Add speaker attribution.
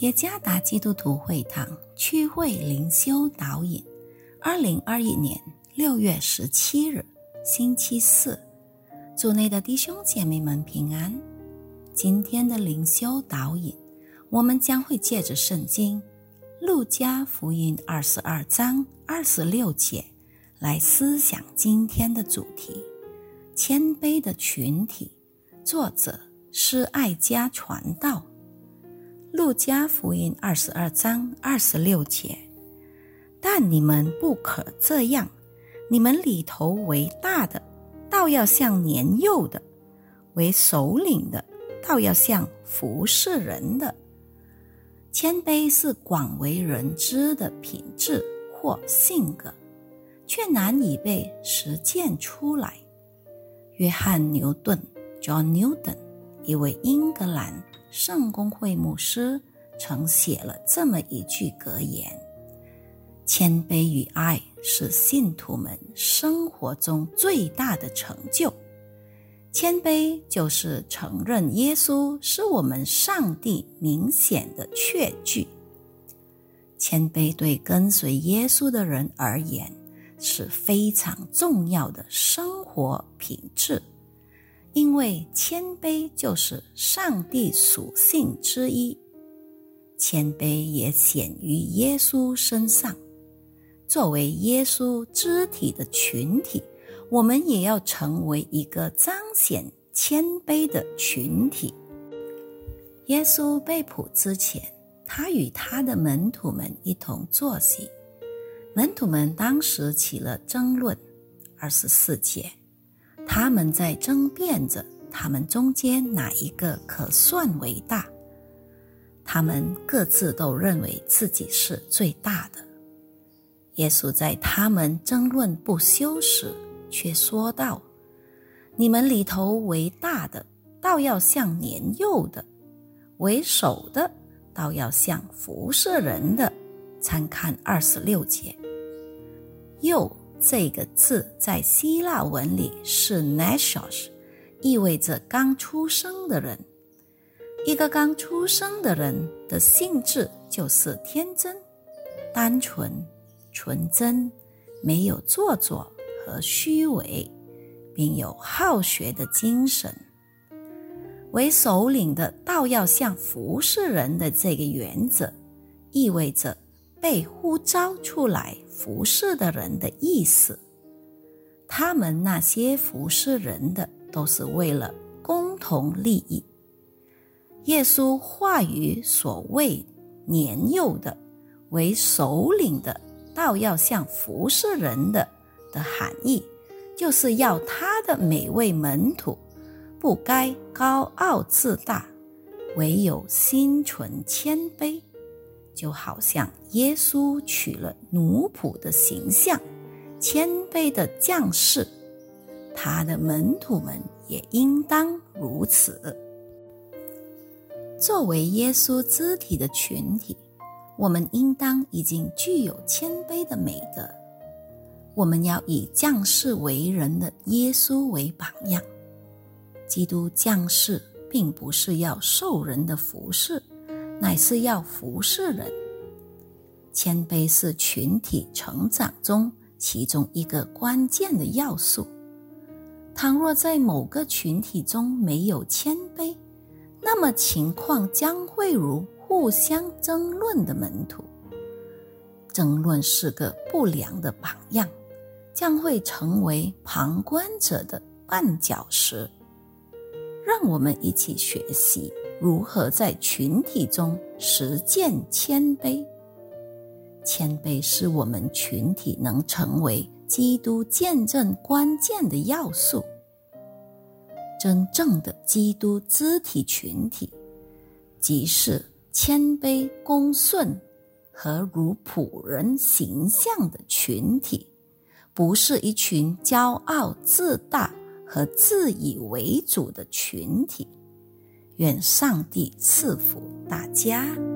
Speaker 1: 耶加达基督徒会堂区会灵修导引，二零二一年六月十七日，星期四，主内的弟兄姐妹们平安。今天的灵修导引，我们将会借着圣经《路加福音》二十二章二十六节来思想今天的主题：谦卑的群体。作者是爱家传道。路加福音二十二章二十六节，但你们不可这样，你们里头为大的，倒要像年幼的；为首领的，倒要像服侍人的。谦卑是广为人知的品质或性格，却难以被实践出来。约翰牛顿 （John Newton） 一位英格兰。圣公会牧师曾写了这么一句格言：“谦卑与爱是信徒们生活中最大的成就。谦卑就是承认耶稣是我们上帝明显的确据。谦卑对跟随耶稣的人而言是非常重要的生活品质。”因为谦卑就是上帝属性之一，谦卑也显于耶稣身上。作为耶稣肢体的群体，我们也要成为一个彰显谦卑的群体。耶稣被捕之前，他与他的门徒们一同坐席，门徒们当时起了争论。二十四节。他们在争辩着，他们中间哪一个可算为大？他们各自都认为自己是最大的。耶稣在他们争论不休时，却说道：“你们里头为大的，倒要像年幼的；为首的，倒要像服侍人的。”参看二十六节。幼。这个字在希腊文里是 “nasios”，意味着刚出生的人。一个刚出生的人的性质就是天真、单纯、纯真，没有做作和虚伪，并有好学的精神。为首领的，倒要像服侍人的这个原则，意味着。被呼召出来服侍的人的意思，他们那些服侍人的都是为了共同利益。耶稣话语所谓年幼的为首领的，倒要像服侍人的的含义，就是要他的每位门徒不该高傲自大，唯有心存谦卑。就好像耶稣取了奴仆的形象，谦卑的将士，他的门徒们也应当如此。作为耶稣肢体的群体，我们应当已经具有谦卑的美德。我们要以将士为人的耶稣为榜样。基督将士并不是要受人的服侍。乃是要服侍人。谦卑是群体成长中其中一个关键的要素。倘若在某个群体中没有谦卑，那么情况将会如互相争论的门徒。争论是个不良的榜样，将会成为旁观者的绊脚石。让我们一起学习。如何在群体中实践谦卑？谦卑是我们群体能成为基督见证关键的要素。真正的基督肢体群体，即是谦卑、恭顺和如仆人形象的群体，不是一群骄傲自大和自以为主的群体。愿上帝赐福大家。